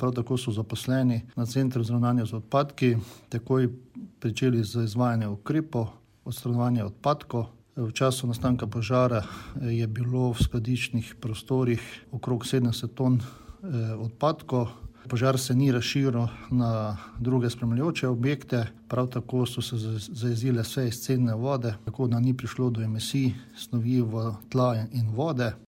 Prav tako so zaposleni na Centru za ravnanje z odpadki takoj pričeli z izvajanjem ukrepov odstranjevanja odpadkov. V času nastanka požara eh, je bilo v skladiščnih prostorih okrog 70 ton eh, odpadkov. Požar se ni razširil na druge spremljajoče objekte, prav tako so se zajezile vse izcedne vode, tako da ni prišlo do emisij snovi v tla in vode.